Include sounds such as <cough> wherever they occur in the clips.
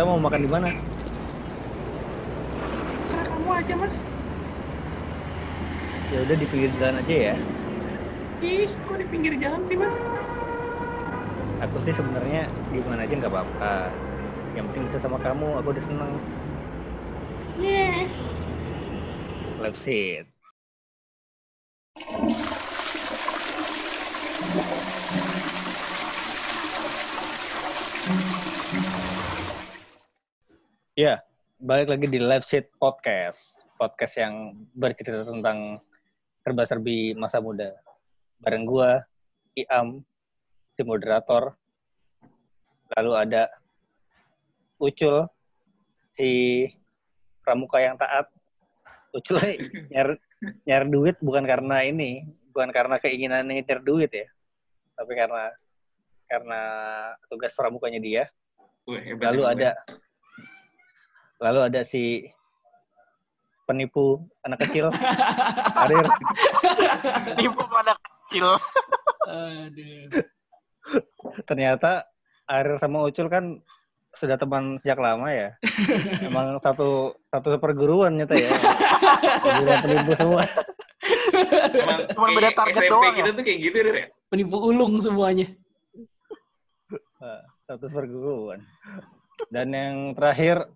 Kita mau makan di mana? Serah kamu aja mas. Ya udah di pinggir jalan aja ya. Ih, kok di pinggir jalan sih mas? Aku sih sebenarnya di mana aja nggak apa-apa. Yang penting bisa sama kamu, aku udah seneng. Yeay. Love seat. Ya, balik lagi di Live Seat Podcast. Podcast yang bercerita tentang serba-serbi masa muda. Bareng gua, Iam, si moderator. Lalu ada Ucul, si pramuka yang taat. Ucul <laughs> nyari, nyari duit bukan karena ini, bukan karena keinginan ngejar duit ya. Tapi karena karena tugas pramukanya dia. Lalu ada lalu ada si penipu anak kecil <laughs> Arir Tipu pada kecil. Aduh. ternyata Arir sama Ucul kan sudah teman sejak lama ya <laughs> emang satu satu perguruan nyata ya perguruan penipu semua Emang <laughs> Cuman beda target SMP doang kita ya? tuh kayak gitu deh. Penipu ulung semuanya. Nah, satu perguruan dan yang terakhir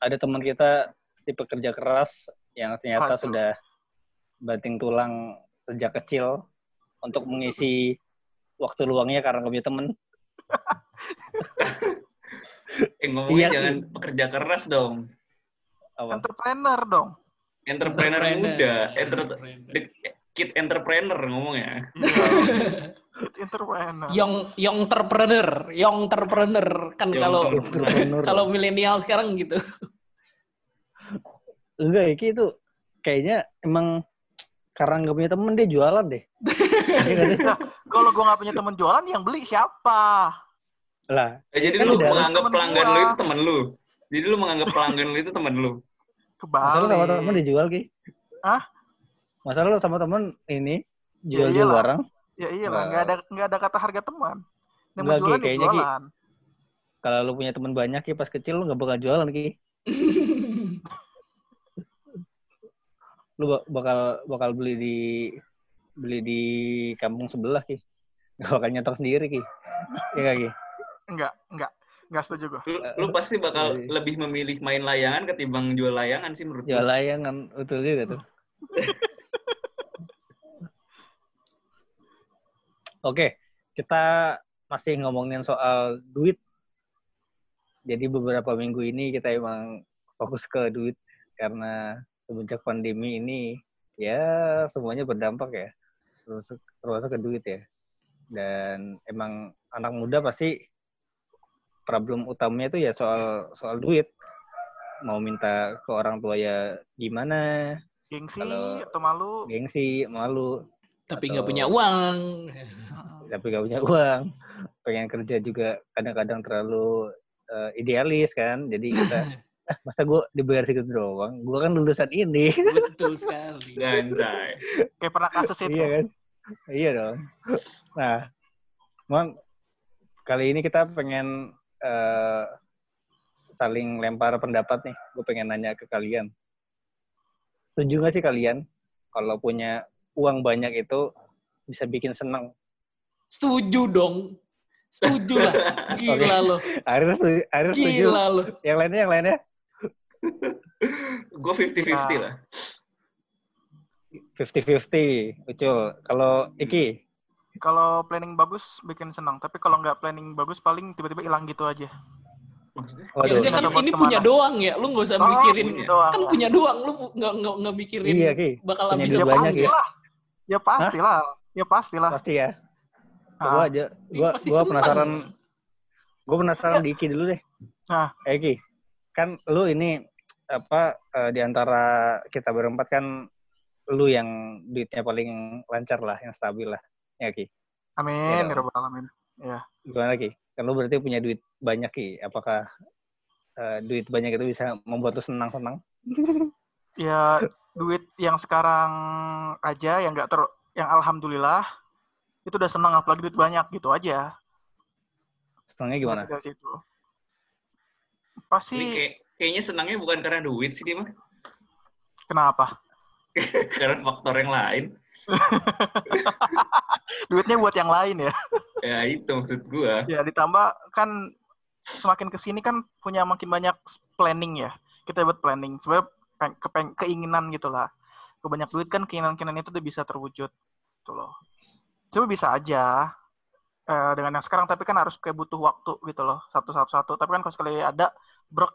ada teman kita si pekerja keras yang ternyata Aduh. sudah banting tulang sejak kecil untuk mengisi waktu luangnya karena nggak punya temen <laughs> Eh ngomongnya Iya sih. jangan pekerja keras dong. apa Entrepreneur dong. Entrepreneur muda, enter the kid entrepreneur ngomongnya. <laughs> Entrepreneur. Young young entrepreneur, young entrepreneur kan Young kalau entrepreneur. kalau milenial sekarang gitu. enggak Iki itu kayaknya emang karena nggak punya temen dia jualan deh <laughs> Iya sih? Kalau gue nggak punya temen jualan, yang beli siapa? lah Eh, jadi Kan lu udah menganggap pelanggan gua. lu itu temen lu. Jadi lu menganggap pelanggan lu itu temen lu. Kebalik. sama temen dijual ki Hah? masa lu sama temen ini Ya jual iyalah. barang Ya iyalah, nggak ada nggak ada kata harga teman. Yang Nggak, Ki, jualan ya kayaknya, Ki. kalau lu punya temen banyak ki pas kecil lu nggak bakal jualan ki <laughs> lu bak- bakal bakal beli di beli di kampung sebelah ki nggak bakal nyetor sendiri ki ya nggak ki Enggak, enggak. Enggak setuju gue. Lu, lu pasti bakal Iya. lebih memilih main layangan ketimbang jual layangan sih menurut jual gua. layangan betul juga tuh <laughs> Oke, kita masih ngomongin soal duit. Jadi beberapa minggu ini kita emang fokus ke duit karena semenjak pandemi ini ya semuanya berdampak ya, termasuk termasuk ke duit ya. Dan emang anak muda pasti problem utamanya itu ya soal soal duit. Mau minta ke orang tua ya gimana, Gengsi Kalau- atau malu? gengsi, malu, Tapi Atau- nggak punya uang. Tapi gak punya uang. Pengen kerja juga kadang-kadang terlalu eh, idealis kan. Jadi kita ah, <laughs> masa gue dibayar segitu doang? Gue kan lulusan ini. Betul sekali. <laughs> Ganjay. Kayak pernah kasus itu. iya kan? Iya dong. Nah Mon, kali ini kita pengen eh, saling lempar pendapat nih. Gue pengen nanya ke kalian. Setuju gak sih kalian kalau punya uang banyak itu bisa bikin senang Setuju dong. Setuju lah. <laughs> Gila lo. Akhirnya setuju, akhirnya setuju. Gila lo. Yang lainnya, yang lainnya? Gue 50-50 lah. 50-50, Ucul. Kalau Iki, Kalau planning bagus bikin senang, tapi kalau nggak planning bagus paling tiba-tiba hilang gitu aja. Maksudnya? waduh. Biasanya kan ini ke mana. punya doang ya. Lu nggak usah Oh, mikirin. punya doang. Kan punya doang. Lu nggak nggak nggak mikirin Iya, Ki. bakal Punya habis Ya banyak ya. pastilah. Ya pastilah. Ya pastilah. Pasti ya. Ah. Gua aja, gua, gua penasaran, gua penasaran di Iki dulu deh. Nah. Eh, Iki, kan lu ini apa eh, di antara kita berempat kan lu yang duitnya paling lancar lah, yang stabil lah. Ya, Ki. Amin, ya alamin. Gimana, Ki? Kan lu berarti punya duit banyak, Ki. Apakah eh, duit banyak itu bisa membuat lu senang-senang? Ya duit yang sekarang aja yang nggak ter yang alhamdulillah itu udah senang apalagi duit banyak gitu aja. Senangnya gimana? Dari situ. pasti kayak, kayaknya senangnya bukan karena duit sih dia mah. kenapa? <laughs> karena faktor yang lain. <laughs> Duitnya buat yang lain ya. Ya itu maksud gua. Ya ditambah kan semakin ke sini kan punya makin banyak planning ya. Kita buat planning. Sebenarnya peng- kepeng- keinginan gitu lah. Kebanyak duit kan keinginan-keinginan itu udah bisa terwujud. Gitu loh. Coba bisa aja eh, dengan yang sekarang tapi kan harus kayak butuh waktu gitu loh satu satu satu tapi kan kalau sekali ada brek.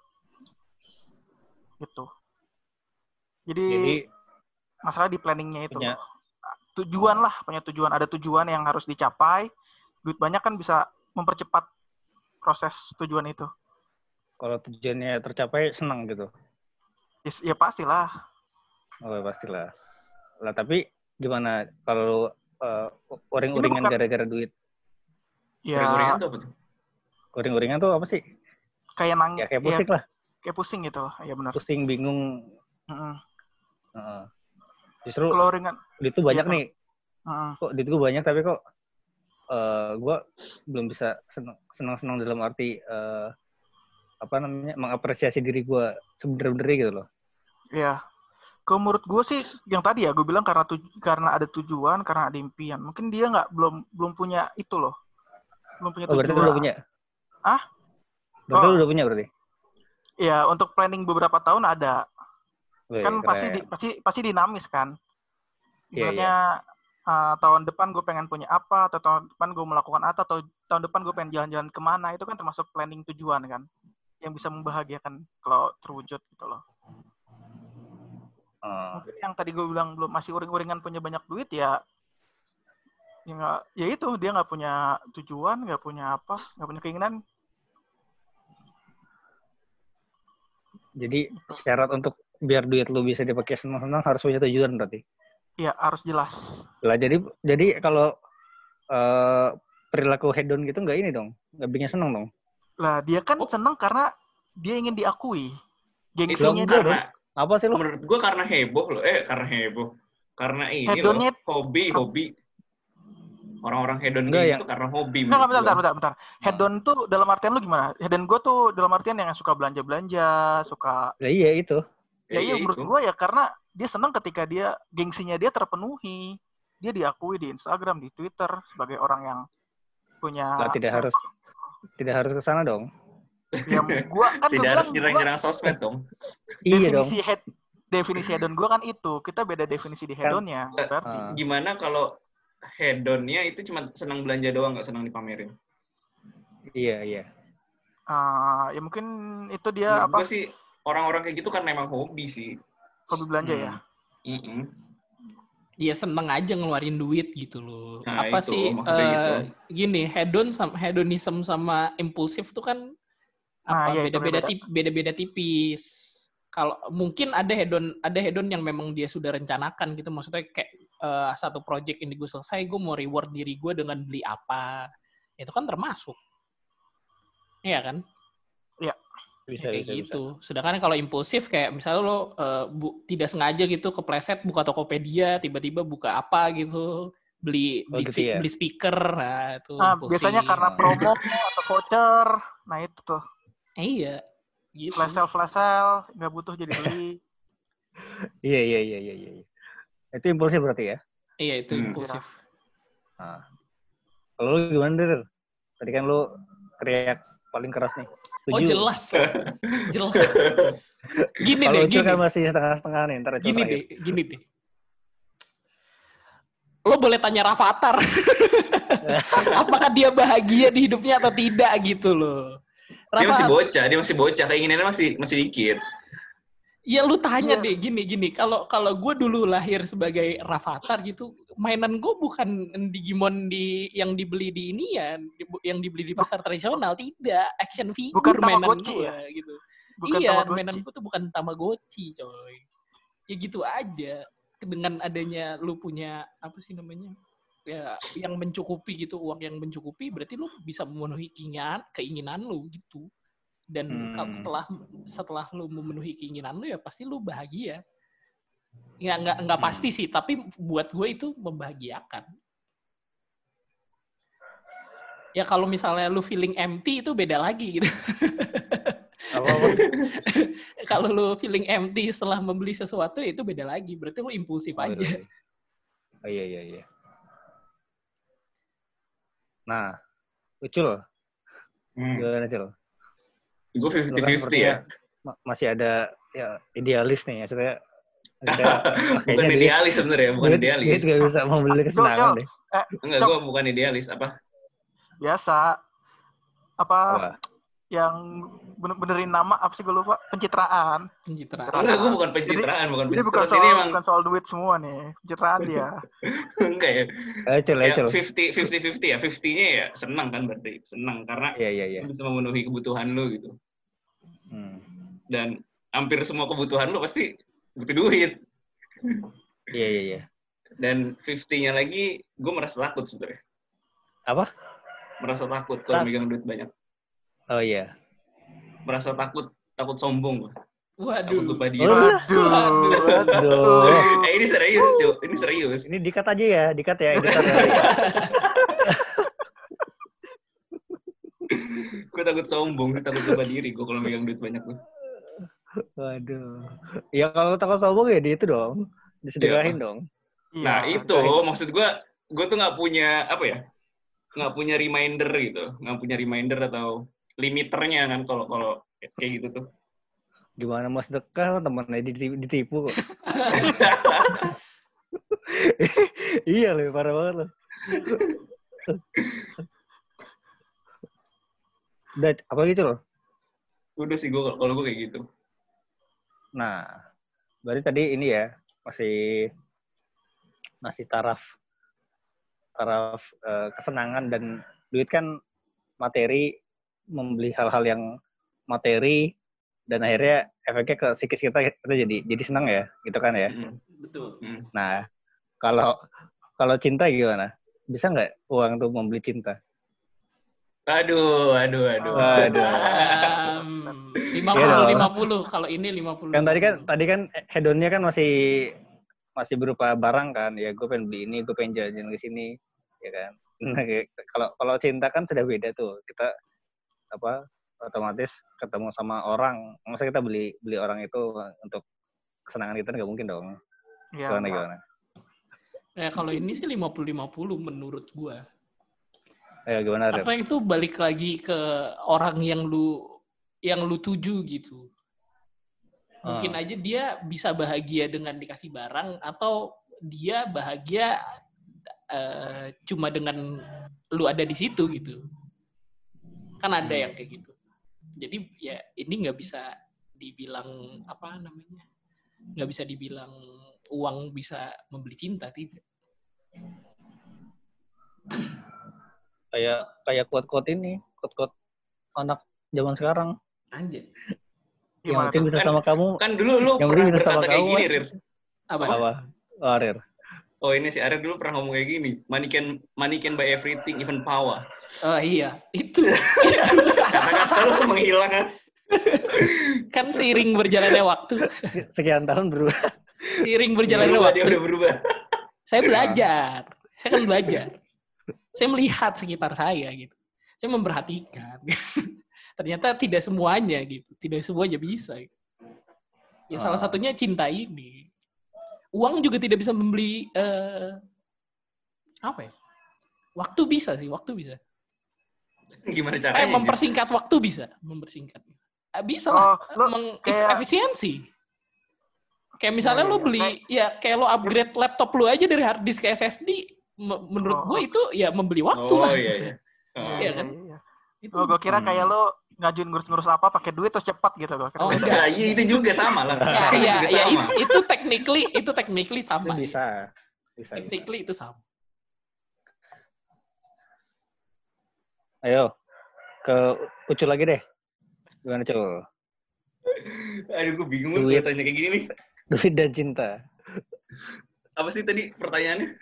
Gitu. Jadi, Jadi masalah di planningnya itu. punya- loh. tujuan lah punya tujuan. Ada tujuan yang harus dicapai. Duit banyak kan bisa mempercepat proses tujuan itu. Kalau tujuannya tercapai senang gitu. ya, ya pastilah. Oh pastilah. Lah tapi gimana kalau uh, uring-uringan gara-gara duit? ya Gorengan tuh apa tuh? Uring-uringan tuh apa sih? kayak nang Ya kayak ya, pusing lah. kayak pusing gitu loh ya benar Pusing, bingung. Heeh. Justru kalau ringan tuh banyak Iya, nih. mm-mm. Kok duit gue banyak tapi kok eh gue belum bisa senang- senang-senang dalam arti eh, apa namanya mengapresiasi diri gue sebener-benernya gitu loh. Ya, kalau menurut gue sih yang tadi ya gue bilang karena tuj- karena ada tujuan, karena ada impian. Mungkin dia nggak belum belum punya itu loh, belum punya Oh berarti tujuan. udah punya? Ah? Berarti Oh. udah punya berarti? Ya untuk planning beberapa tahun ada, Wih, kan pasti keren. di, pasti pasti dinamis kan. Iya, Misalnya uh, tahun depan gue pengen punya apa, atau tahun depan gue melakukan apa, atau tahun depan gue pengen jalan-jalan ke mana, itu kan termasuk planning tujuan kan, yang bisa membahagiakan kalau terwujud gitu loh. Eh, mungkin yang tadi gue bilang belum masih uring-uringan punya banyak duit ya ya nggak ya itu dia nggak punya tujuan nggak punya apa nggak punya keinginan jadi syarat untuk biar duit lu bisa dipakai senang-senang harus punya tujuan berarti. ya harus jelas Lah jadi jadi kalau eh, perilaku hedon gitu nggak ini dong, nggak bikin seneng dong. lah dia kan Oh. senang karena dia ingin diakui Itu gengsinya enggak dia karena Apa sih lu? menurut gua karena heboh loh. Eh karena heboh. Karena ini Hedonnya- loh, hobi, hobi. Orang-orang hedon yang- gitu karena hobi. Enggak, menurut bentar, bentar, bentar, bentar. Hedon tuh dalam artian lu gimana? Hedon gue tuh dalam artian yang suka belanja-belanja, suka... Lah iya itu. Ya, iya, menurut itu. gue ya karena dia senang ketika dia, gengsinya dia terpenuhi. Dia diakui di Instagram, di Twitter, sebagai orang yang punya... Lah tidak harus tidak harus ke sana dong. Ya, gua kan gua Tidak harus gua- nyerang-nyerang sosmed dong. Iya dong. definisi head definisi hedon gue kan itu kita beda definisi di hedonnya eh, berarti Ah. Gimana kalau hedonnya itu cuma senang belanja doang, nggak senang dipamerin? Iya iya. ah, ya mungkin itu dia Menurut apa gua sih orang-orang kayak gitu kan memang hobi sih. hobi belanja ya Hmm. Mm-mm. Dia seneng aja ngeluarin duit gitu loh. Nah, Apa itu, sih eh, gitu. gini, hedon sama hedonism sama impulsif tuh kan Nah, apa iya, itu beda-beda beda-beda tipis. Kalau mungkin ada hedon ada hedon yang memang dia sudah rencanakan gitu maksudnya kayak eh, satu project ini gue selesai gue mau reward diri gue dengan beli apa itu kan termasuk Iya kan Bisa kayak bisa bisa. gitu. Sedangkan kalau impulsif kayak misalnya lo eh, bu- tidak sengaja gitu kepleset buka Tokopedia, tiba-tiba buka apa gitu, beli Oh, beli, gitu ya? beli speaker, nah itu nah impulsif. biasanya karena promo <laughs> atau voucher nah itu tuh iya, gitu. flash sale flash sale nggak butuh jadi beli <laughs> Iya iya iya iya iya. Itu impulsif berarti ya. Iya itu Hmm. impulsif. Nah. Kalau lu gimana Der? Tadi kan lu teriak paling keras nih. Oh Setuju. jelas, <laughs> jelas. Gini Kalau deh, Ucil gini, kan masih setengah-setengah nih, ntar gini terakhir. deh, gini deh. Lo boleh tanya Rafathar, <laughs> apakah dia bahagia di hidupnya atau tidak gitu loh. Dia masih bocah, dia masih bocah, keinginannya masih masih dikit. Ya lu tanya Iya. deh gini gini kalau kalau gue dulu lahir sebagai Rafathar gitu mainan gue bukan Digimon di yang dibeli di ini ya di- yang dibeli di pasar tradisional tidak action figure Bukan mainan Tamagotchi gue ya? gitu bukan iya Tamagotchi. mainan gue tuh bukan Tamagotchi coy ya gitu aja dengan adanya lu punya apa sih namanya ya yang mencukupi gitu uang yang mencukupi berarti lu bisa memenuhi keinginan keinginan lu gitu dan kalau Hmm. setelah setelah lu memenuhi keinginan lu ya pasti lu bahagia nggak nggak nggak Hmm. pasti sih tapi buat gue itu membahagiakan ya kalau misalnya lu feeling empty itu beda lagi gitu. <laughs> Kalau lu feeling empty setelah membeli sesuatu ya itu beda lagi. Berarti lu impulsif Oh, aja. Oh iya iya iya. Nah, Ucul, Hmm. gimana Cul? Gue Lu kan 50-50 ya. masih ada ya idealis nih, maksudnya. <laughs> bukan duit- idealis sebenarnya, bukan duit, idealis. Duit gak bisa membeli kesenangan Cul, deh. Enggak, Cok. gue bukan idealis. Apa? Biasa. Apa Apa? Yang bener benerin nama apa sih gue lupa? Pencitraan. Pencitraan. Enggak, gue bukan pencitraan, bukan Jadi bukan pencitraan. Ini soal emang bukan soal duit semua nih. Pencitraan dia. <laughs> enggak ya. Ya. 50 50 50 ya. 50-nya ya senang kan berarti. Senang karena Iya iya iya. lu bisa memenuhi kebutuhan lu gitu. Hmm. Dan hampir semua kebutuhan lu pasti butuh duit. <laughs> Iya iya iya. Dan 50-nya lagi gue merasa takut sebenarnya. Apa? Merasa takut kalau megang duit banyak. Oh iya. Merasa takut takut sombong gua. Takut Waduh. lupa diri. Oh, Waduh. Aduh. Eh ini serius, cuy. Ini serius. Ini dikat aja ya, dikat ya, editor. <laughs> Gue takut sombong, gue takut lupa diri gue kalau megang duit banyak tuh. Waduh. Ya kalau takut sombong ya di itu dong. Disedekahin dong. Iya, Nah itu kayak- maksud gue, gue tuh nggak punya apa ya, nggak punya reminder gitu, nggak punya reminder atau limiternya kan kalau kalau kayak gitu tuh. Gimana mau sedekah temennya ditipu, ditipu kok. <laughs> iya loh, parah banget loh. Udah, apa gitu loh? Udah sih gue kalau gue kayak gitu. Nah, berarti tadi ini ya, masih masih taraf taraf eh, kesenangan dan duit kan materi membeli hal-hal yang materi dan akhirnya efeknya ke psikis kita kita jadi jadi senang ya gitu kan ya Mm, Betul. mm. nah kalau kalau cinta gimana bisa nggak uang tuh membeli cinta Aduh, aduh, aduh. Waduh. <laughs> Lima Iya puluh lima puluh. Kalau ini lima puluh. kan tadi kan tadi kan hedonnya kan masih masih berupa barang kan ya gue pengen beli ini gue pengen jalan-jalan ke sini ya kan nah, kalau kalau cinta kan sudah beda tuh kita apa otomatis ketemu sama orang masa kita beli beli orang itu untuk kesenangan kita nggak mungkin dong Iya, gimana Ya kalau ini sih 50-50 menurut gua. ayo gimana? Karena itu balik lagi ke orang yang lu yang lu tuju gitu. Mungkin Ah. aja dia bisa bahagia dengan dikasih barang atau dia bahagia eh, cuma dengan lu ada di situ gitu. Kan ada yang kayak gitu. Jadi ya ini nggak bisa dibilang apa namanya? nggak bisa dibilang uang bisa membeli cinta tidak. kayak kayak quote-quote ini quote-quote anak zaman sekarang Anjir. yang Gimana penting bisa Kan- sama kamu Kan dulu lu Yang pernah penting bisa sama kamu, gini, Mas. Rir. Apa? apa oh, Rir. Oh ini si Arir dulu pernah ngomong kayak gini. Money can, money can buy everything, even power. Oh iya, itu. Kata-kata lu tuh menghilang kan? kan seiring berjalannya waktu, sekian tahun berubah seiring berjalannya berubah, waktu. dia udah berubah. Saya belajar. Saya kan belajar. Saya melihat sekitar saya gitu. Saya memperhatikan. <laughs> Ternyata tidak semuanya gitu. Tidak semuanya bisa. gitu. Ya salah Ah. satunya cinta ini. Uang juga tidak bisa membeli eh, apa ya? Waktu bisa sih, waktu bisa. Gimana Eh, caranya? mempersingkat waktu bisa, mempersingkat. Eh, Bisa lah, Oh, lu meng kayak- efisiensi. Kayak misalnya Ya, lo ya, beli, ya kayak lo upgrade laptop lo aja dari hard disk ke SSD, me- menurut Oh. gue itu ya membeli waktu Oh lah. iya iya. Oh. Iya kan? iya. Itu. Oh, gue kira Hmm. kayak lu ngajuin ngurus-ngurus apa pakai duit terus cepat gitu gue. Oh, enggak. Nah, iya itu juga sama lah. Ya, Itu ya, juga ya sama. itu, itu technically, itu technically itu sama. bisa bisa, bisa. Technically itu sama. ayo ke ucul lagi deh gimana cul Aduh, gue bingung Duit. gue tanya kayak gini nih. duit dan cinta Apa sih tadi pertanyaannya?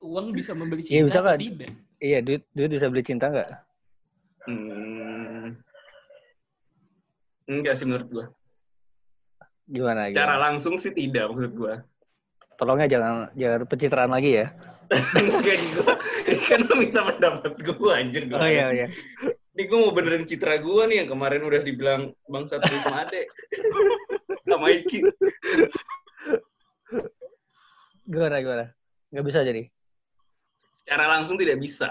Uang bisa membeli Iya, cinta bisa atau kan? tidak? iya duit duit bisa beli cinta nggak Hmm. Enggak sih menurut gue. gimana Secara gimana? langsung sih tidak maksud gue. tolongnya jangan jangan pencitraan lagi ya <laughs> Enggak gue. Kan lu minta pendapat gue anjir gue. oh iya iya Ini gue mau benerin citra gue nih yang kemarin udah dibilang bangsa Wisma Ade. Sama Iki. Gimana, gimana? Nggak bisa jadi. Secara langsung tidak bisa.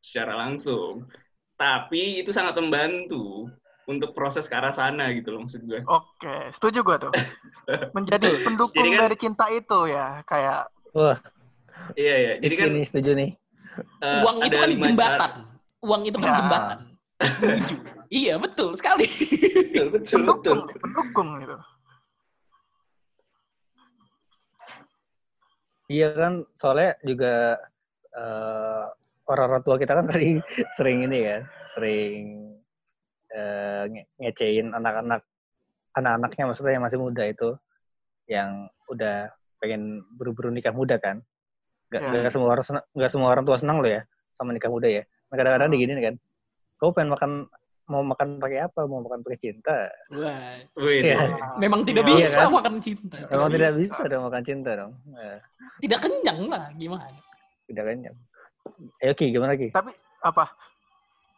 Secara langsung. Tapi itu sangat membantu untuk proses ke arah sana gitu loh maksud gue. Oke, setuju gue tuh. <laughs> Menjadi pendukung Jadi kan- dari cinta itu ya, kayak Wah, Iya, iya. Jadi kan ini setuju nih. eh, Uang itu kan lima jembatan. cara. Uang itu kan Ya. jembatan. Menuju. <laughs> iya, betul sekali. Betul, betul, betul. pendukung, pendukung gitu. Iya kan, soalnya juga eh, orang-orang tua kita kan tadi <laughs> sering ini ya, sering eh, nge- ngecein anak-anak, anak-anaknya maksudnya yang masih muda itu, yang udah pengen buru-buru nikah muda kan. Gak, Ya. gak semua orang gak semua orang tua senang loh ya sama nikah muda ya. Nah, kadang-kadang Hmm. digini kan, kau pengen makan mau makan pakai apa? Mau makan pakai cinta? Wah, Iya. memang tidak Iya bisa kan? makan cinta. Emang tidak bisa dong makan cinta dong. Nah, Tidak kenyang lah, gimana? tidak kenyang. Ayo Ki, gimana Ki? Tapi apa?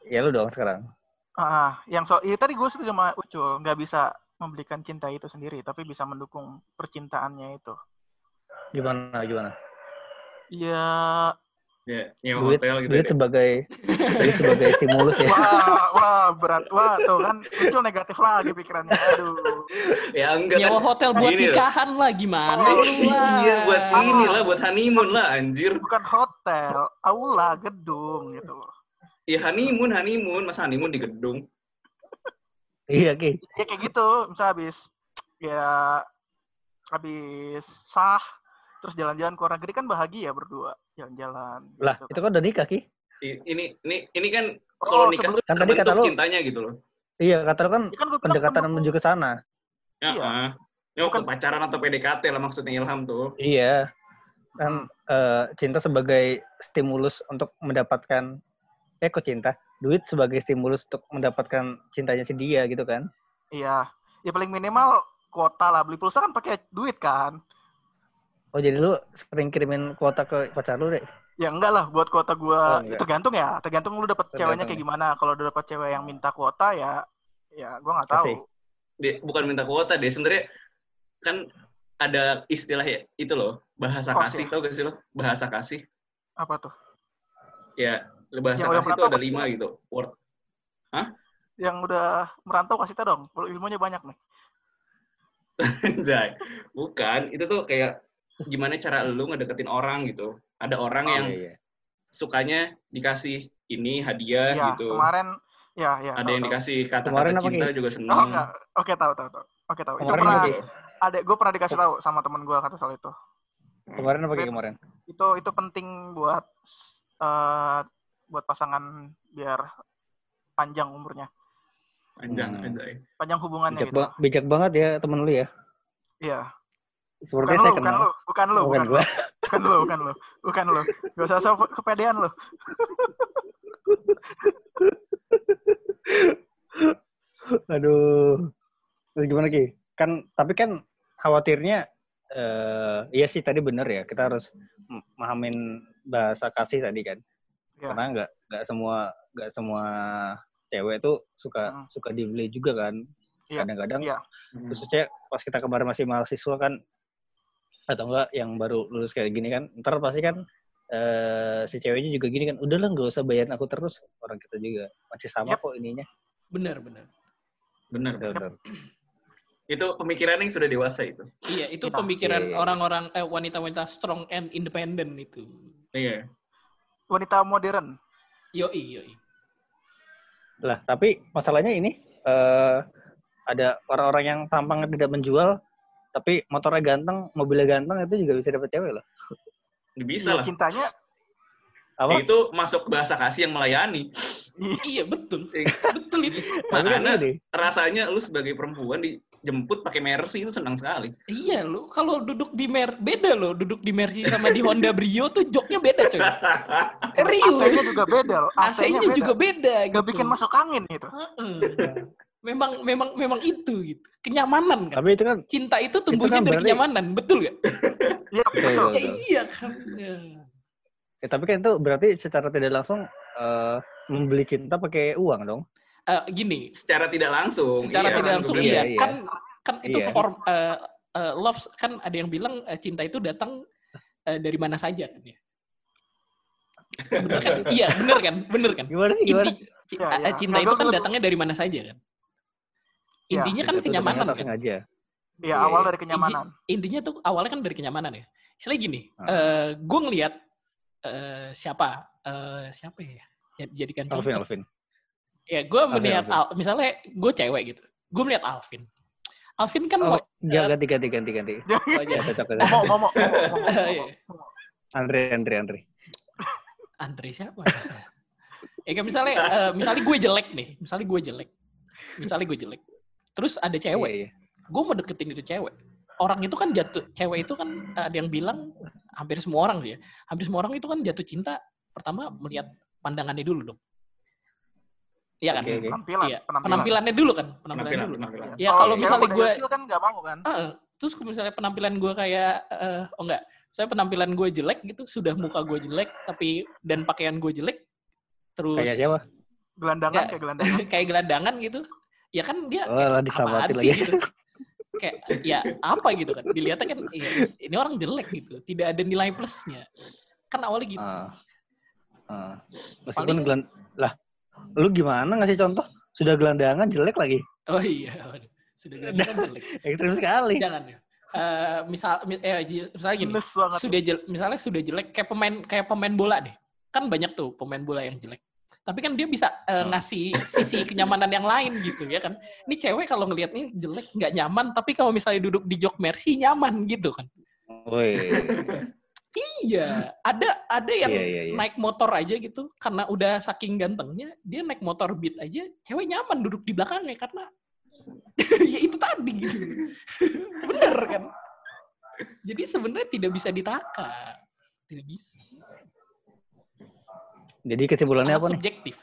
Ya lu dong sekarang. Ah, yang so, iya tadi gue setuju sama Ucul, nggak bisa membelikan cinta itu sendiri, tapi bisa mendukung percintaannya itu. Gimana, gimana? Ya, Ya, nyewa duit, hotel gitu. duit ya. sebagai duit sebagai stimulus ya. wah, wah berat, wah tuh kan Ucul negatif lagi pikirannya. Aduh, Ya enggak Nyewa kan. hotel buat Gini nikahan lah, gimana? Oh, lah? Iya, buat ini lah, buat honeymoon lah, anjir. bukan hotel, aula, gedung gitu. Ya honeymoon, honeymoon. Masa honeymoon di gedung? Iya Ki. Ya kayak gitu, misal habis ya habis sah terus jalan-jalan ke luar negeri kan bahagia berdua jalan-jalan. Lah, gitu itu kan udah nikah Ki. Ini ini ini kan Oh, kalau nikah Kan tadi kata lu- cintanya gitu loh. Iya, kata lu kan Ya kan pendekatan pendukung. menuju ke sana. Ya, Iya. ah. Ya, Bukan- pacaran atau PDKT lah maksudnya Ilham tuh. Iya. Kan eh, cinta sebagai stimulus untuk mendapatkan eh kok cinta? Duit sebagai stimulus untuk mendapatkan cintanya si dia gitu kan. Iya. Ya paling minimal kuota lah beli pulsa kan pakai duit kan. Oh, jadi lu sering kirimin kuota ke pacar lu deh. Ya enggak lah buat kuota Oh, gua enggak. tergantung ya, tergantung lu dapet ceweknya Tergantung kayak ya. gimana. Kalau udah dapet cewek yang minta kuota ya ya gua nggak tahu. Dia, bukan minta kuota deh, sebenarnya kan ada istilah ya itu loh bahasa Oh, kasih siap. tau gak sih lo bahasa kasih Apa tuh? ya bahasa Yang kasih itu ada lima gitu word Yang udah merantau kasih tau dong. Ilmunya banyak nih. <laughs> Anjay. bukan itu tuh kayak gimana cara lu ngedeketin orang gitu ada orang Oh, yang Iya, iya. sukanya dikasih ini hadiah Ya, gitu kemarin ya ya. ada tahu, yang tahu. dikasih kata-kata cinta juga Oh, seneng enggak. Oke, tahu tahu tahu. Oke, tahu. Itu Kemarin pernah apa Ki? ada gue pernah dikasih tahu sama temen gue kata soal itu. Kemarin apa Ki kemarin? Itu itu penting buat eh buat pasangan biar panjang umurnya, panjang Hmm. anjay panjang hubungannya Bijak, gitu. ba- bijak banget ya temen lu ya. Iya. Sepertinya Bukan saya lu, bukan kenal. lu, bukan lu, Bukan bukan lu, gua. bukan lu, bukan lu, bukan lu. Gak usah usah kepedean lu. <laughs> Aduh. Terus gimana Ki? Kan tapi kan khawatirnya eh iya sih tadi bener ya. Kita harus m- mahamin bahasa kasih tadi kan. Ya. Karena nggak nggak semua nggak semua cewek tuh suka Hmm. suka dibeli juga kan. Iya, Kadang-kadang iya. khususnya pas kita kemarin masih mahasiswa kan atau enggak yang baru lulus kayak gini kan ntar pasti kan eh si ceweknya juga gini kan udahlah nggak usah bayarin aku terus orang kita juga masih sama Yap. kok ininya Benar, benar. bener Bener, bener. itu pemikiran yang sudah dewasa itu Iya, itu Iya. pemikiran Iya. orang-orang eh wanita-wanita strong and independent itu. iya Wanita modern. Yoi, yoi. lah tapi masalahnya ini eh ada orang-orang yang tampangnya tidak menjual tapi motornya ganteng mobilnya ganteng itu juga bisa dapat cewek loh bisa Iya, lah cintanya apa Ya, itu masuk bahasa kasih yang melayani Iya, betul. Iya. betul itu. Kan Makanya rasanya lu sebagai perempuan dijemput pakai Mercy itu senang sekali Iya lo, kalau duduk di Mer beda lo, duduk di Mercy sama di Honda Brio tuh joknya beda coy. Serius. AC-nya juga beda loh. AC-nya AC-nya juga beda Gak gitu. bikin masuk angin gitu. Heeh. Memang memang memang itu gitu. Kenyamanan kan. tapi itu kan Cinta itu tumbuhnya kan dari berarti- kenyamanan, betul gak? Iya, Betul, betul. Ya iya kan. Ya. ya, tapi kan itu berarti secara tidak langsung eh, membeli cinta pakai uang dong. Eh, gini, Secara tidak langsung. secara iya, tidak kan, langsung iya, bilang. iya. kan kan itu Iya. form eh, eh, love kan ada yang bilang eh, cinta itu datang eh, dari mana saja kan ya. Sebenarnya kan iya bener kan bener kan Gimana sih gimana? inti Iya, eh, iya. cinta itu kan datangnya dari mana saja kan intinya kan Itu kenyamanan kan sengaja. Iya, Iya, awal iya. dari kenyamanan. intinya tuh awalnya kan dari kenyamanan ya istilah gini Ah. eh gue ngelihat eh, siapa eh, siapa ya Ya- jadikan Alvin, contoh Alvin. Ya gue melihat Alvin. Al- misalnya gue cewek gitu gue melihat Alvin Alvin kan Oh, jangan ganti ganti ganti ganti. <laughs> oh, Ya, ya. cocok momo, momo, momo, Iya. momo. Andre, Andre, Andre. Andre siapa? <laughs> ya kayak misalnya, eh, misalnya gue jelek nih, misalnya gue jelek, misalnya gue jelek, terus ada cewek, Iya, iya. gue mau deketin itu cewek. Orang itu kan jatuh, cewek itu kan ada yang bilang, hampir semua orang sih ya, hampir semua orang itu kan jatuh cinta, pertama melihat pandangannya dulu dong. Iya kan? Oke, oke. Penampilan, Iya. penampilan. Penampilannya dulu kan, penampilannya Penampilan, dulu. penampilan. Ya kalau cewek misalnya gue, kan nggak mau kan? Heeh. terus kalau misalnya penampilan gue kayak, eh, oh enggak, saya penampilan gue jelek gitu, sudah muka gue jelek, tapi dan pakaian gue jelek, terus Kayak siapa? Gelandangan Nggak. kayak gelandangan. <laughs> kayak gelandangan gitu ya kan dia Oh, kayak, apaan diselamatin sih lagi. gitu kayak ya apa gitu kan dilihatnya kan ya, ini orang jelek gitu tidak ada nilai plusnya kan awalnya gitu Ah. Ah. Meskipun Paling- gelan lah, lu gimana ngasih contoh? Sudah gelandangan jelek lagi. oh iya waduh. sudah gelandangan <laughs> jelek Ekstrim sekali. jangan ya Eh, misal mi- eh, misalnya gini sudah jel- misalnya sudah jelek kayak pemain kayak pemain bola deh kan banyak tuh pemain bola yang jelek tapi kan dia bisa Hmm. ngasih sisi <laughs> kenyamanan yang lain gitu ya kan ini cewek kalau ngelihat ini jelek nggak nyaman tapi kalau misalnya duduk di jok mercy nyaman gitu kan Woi. <laughs> iya ada ada yang Iya, iya, iya. naik motor aja gitu karena udah saking gantengnya dia naik motor beat aja cewek nyaman duduk di belakangnya karena <laughs> ya itu tadi gitu <laughs> bener kan jadi sebenarnya tidak bisa ditaka tidak bisa Jadi kesimpulannya sangat apa nih? subjektif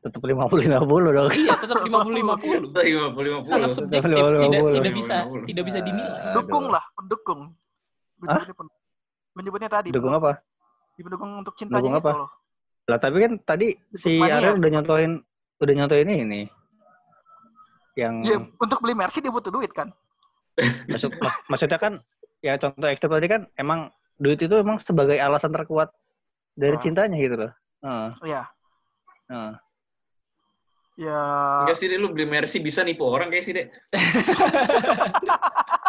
Tetap 50-50 dong. iya tetap 50 50 50 50. sangat subjektif tidak tidak bisa 50. tidak bisa dinilai. Pendukung lah, pendukung. Pen- menyebutnya tadi. Dukung apa? Di pendukung untuk cintanya Dukung gitu apa? loh. Lah tapi kan tadi si Mania. Ariel udah nyontohin udah nyontohin ini yang Ya, untuk beli Mercy dia butuh duit kan? <laughs> maksud mak- maksudnya kan ya contoh ekstrim tadi kan emang duit itu emang sebagai alasan terkuat dari Ah. cintanya gitu loh. Heeh. Iya. heeh. Ya, Enggak sih, Dek, lu beli Mercy bisa nipu orang kayak sih, Dek. <laughs>